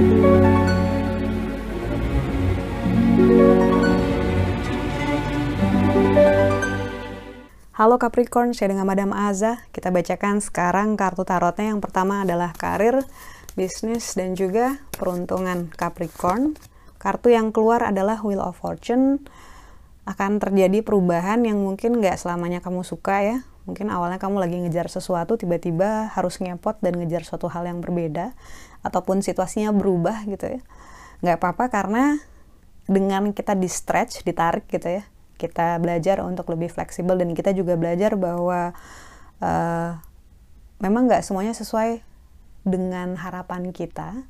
Halo Capricorn, saya dengan Madam Aza. Kita bacakan sekarang kartu tarotnya. Yang pertama adalah karir, bisnis, dan juga peruntungan Capricorn. Kartu yang keluar adalah Wheel of Fortune. Akan terjadi perubahan yang mungkin nggak selamanya kamu suka ya. Mungkin awalnya kamu lagi ngejar sesuatu, tiba-tiba harus ngepot dan ngejar suatu hal yang berbeda. Ataupun situasinya berubah gitu ya. Nggak apa-apa karena dengan kita di stretch, ditarik gitu ya kita belajar untuk lebih fleksibel dan kita juga belajar bahwa uh, memang nggak semuanya sesuai dengan harapan kita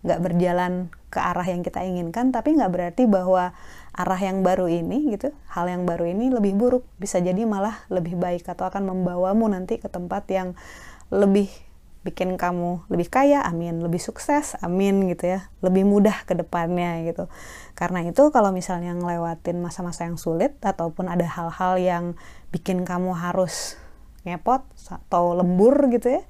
nggak berjalan ke arah yang kita inginkan tapi nggak berarti bahwa arah yang baru ini gitu hal yang baru ini lebih buruk bisa jadi malah lebih baik atau akan membawamu nanti ke tempat yang lebih bikin kamu lebih kaya, amin, lebih sukses, amin gitu ya, lebih mudah ke depannya gitu. Karena itu kalau misalnya ngelewatin masa-masa yang sulit ataupun ada hal-hal yang bikin kamu harus ngepot atau lembur gitu ya,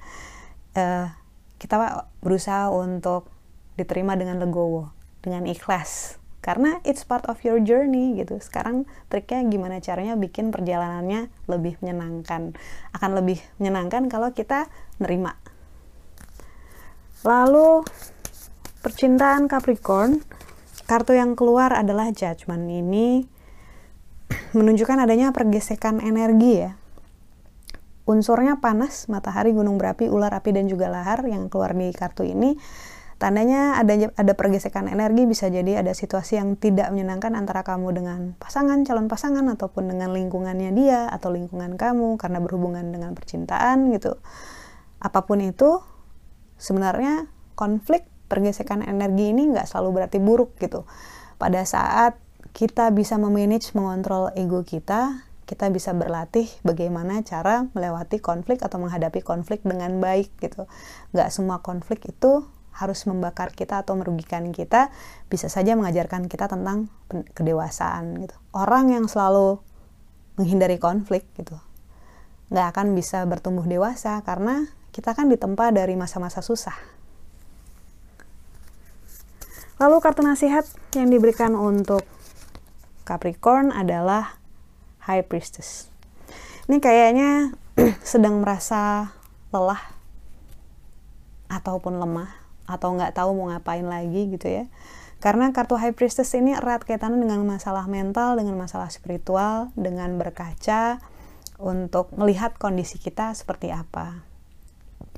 uh, kita berusaha untuk diterima dengan legowo, dengan ikhlas. Karena it's part of your journey gitu. Sekarang triknya gimana caranya bikin perjalanannya lebih menyenangkan. Akan lebih menyenangkan kalau kita nerima Lalu percintaan Capricorn, kartu yang keluar adalah Judgment. Ini menunjukkan adanya pergesekan energi ya. Unsurnya panas, matahari, gunung berapi, ular api dan juga lahar yang keluar di kartu ini. Tandanya ada ada pergesekan energi bisa jadi ada situasi yang tidak menyenangkan antara kamu dengan pasangan, calon pasangan ataupun dengan lingkungannya dia atau lingkungan kamu karena berhubungan dengan percintaan gitu. Apa pun itu, sebenarnya konflik pergesekan energi ini nggak selalu berarti buruk gitu. Pada saat kita bisa memanage, mengontrol ego kita, kita bisa berlatih bagaimana cara melewati konflik atau menghadapi konflik dengan baik gitu. Nggak semua konflik itu harus membakar kita atau merugikan kita, bisa saja mengajarkan kita tentang kedewasaan gitu. Orang yang selalu menghindari konflik gitu, nggak akan bisa bertumbuh dewasa karena kita kan ditempa dari masa-masa susah. Lalu kartu nasihat yang diberikan untuk Capricorn adalah High Priestess. Ini kayaknya sedang merasa lelah ataupun lemah atau nggak tahu mau ngapain lagi gitu ya. Karena kartu High Priestess ini erat kaitannya dengan masalah mental, dengan masalah spiritual, dengan berkaca untuk melihat kondisi kita seperti apa.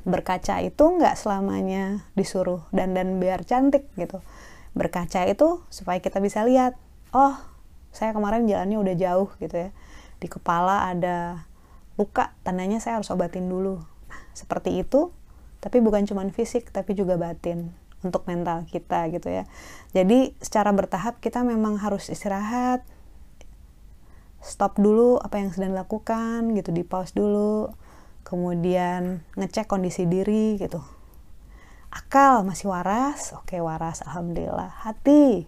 Berkaca itu nggak selamanya disuruh dan dan biar cantik gitu. Berkaca itu supaya kita bisa lihat oh saya kemarin jalannya udah jauh gitu ya. Di kepala ada luka tandanya saya harus obatin dulu. Nah, seperti itu tapi bukan cuma fisik tapi juga batin untuk mental kita gitu ya. Jadi secara bertahap kita memang harus istirahat stop dulu apa yang sedang dilakukan gitu di pause dulu kemudian ngecek kondisi diri gitu. Akal masih waras oke waras alhamdulillah. Hati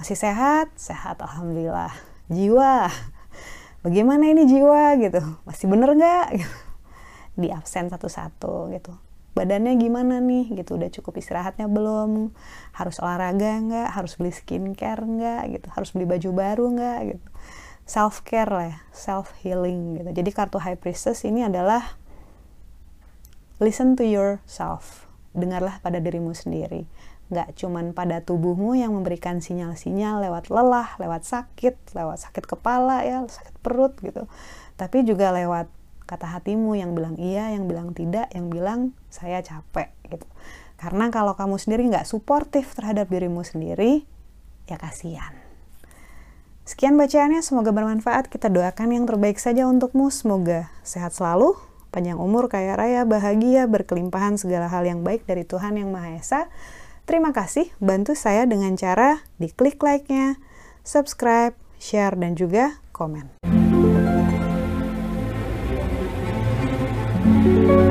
masih sehat sehat alhamdulillah. Jiwa bagaimana ini jiwa gitu? Masih bener nggak? Di absen satu-satu gitu badannya gimana nih? Gitu udah cukup istirahatnya belum? Harus olahraga nggak? Harus beli skincare nggak? Gitu harus beli baju baru nggak? Gitu. Self care lah ya self healing gitu. Jadi kartu high priestess ini adalah listen to yourself. Dengarlah pada dirimu sendiri. Nggak cuman pada tubuhmu yang memberikan sinyal-sinyal lewat lelah, lewat sakit, lewat sakit kepala ya, sakit perut gitu. Tapi juga lewat kata hatimu yang bilang iya, yang bilang tidak, yang bilang saya capek gitu. Karena kalau kamu sendiri nggak suportif terhadap dirimu sendiri, ya kasihan. Sekian bacaannya, semoga bermanfaat. Kita doakan yang terbaik saja untukmu. Semoga sehat selalu, panjang umur, kaya raya, bahagia, berkelimpahan segala hal yang baik dari Tuhan Yang Maha Esa. Terima kasih, bantu saya dengan cara diklik like-nya, subscribe, share, dan juga komen. Thank you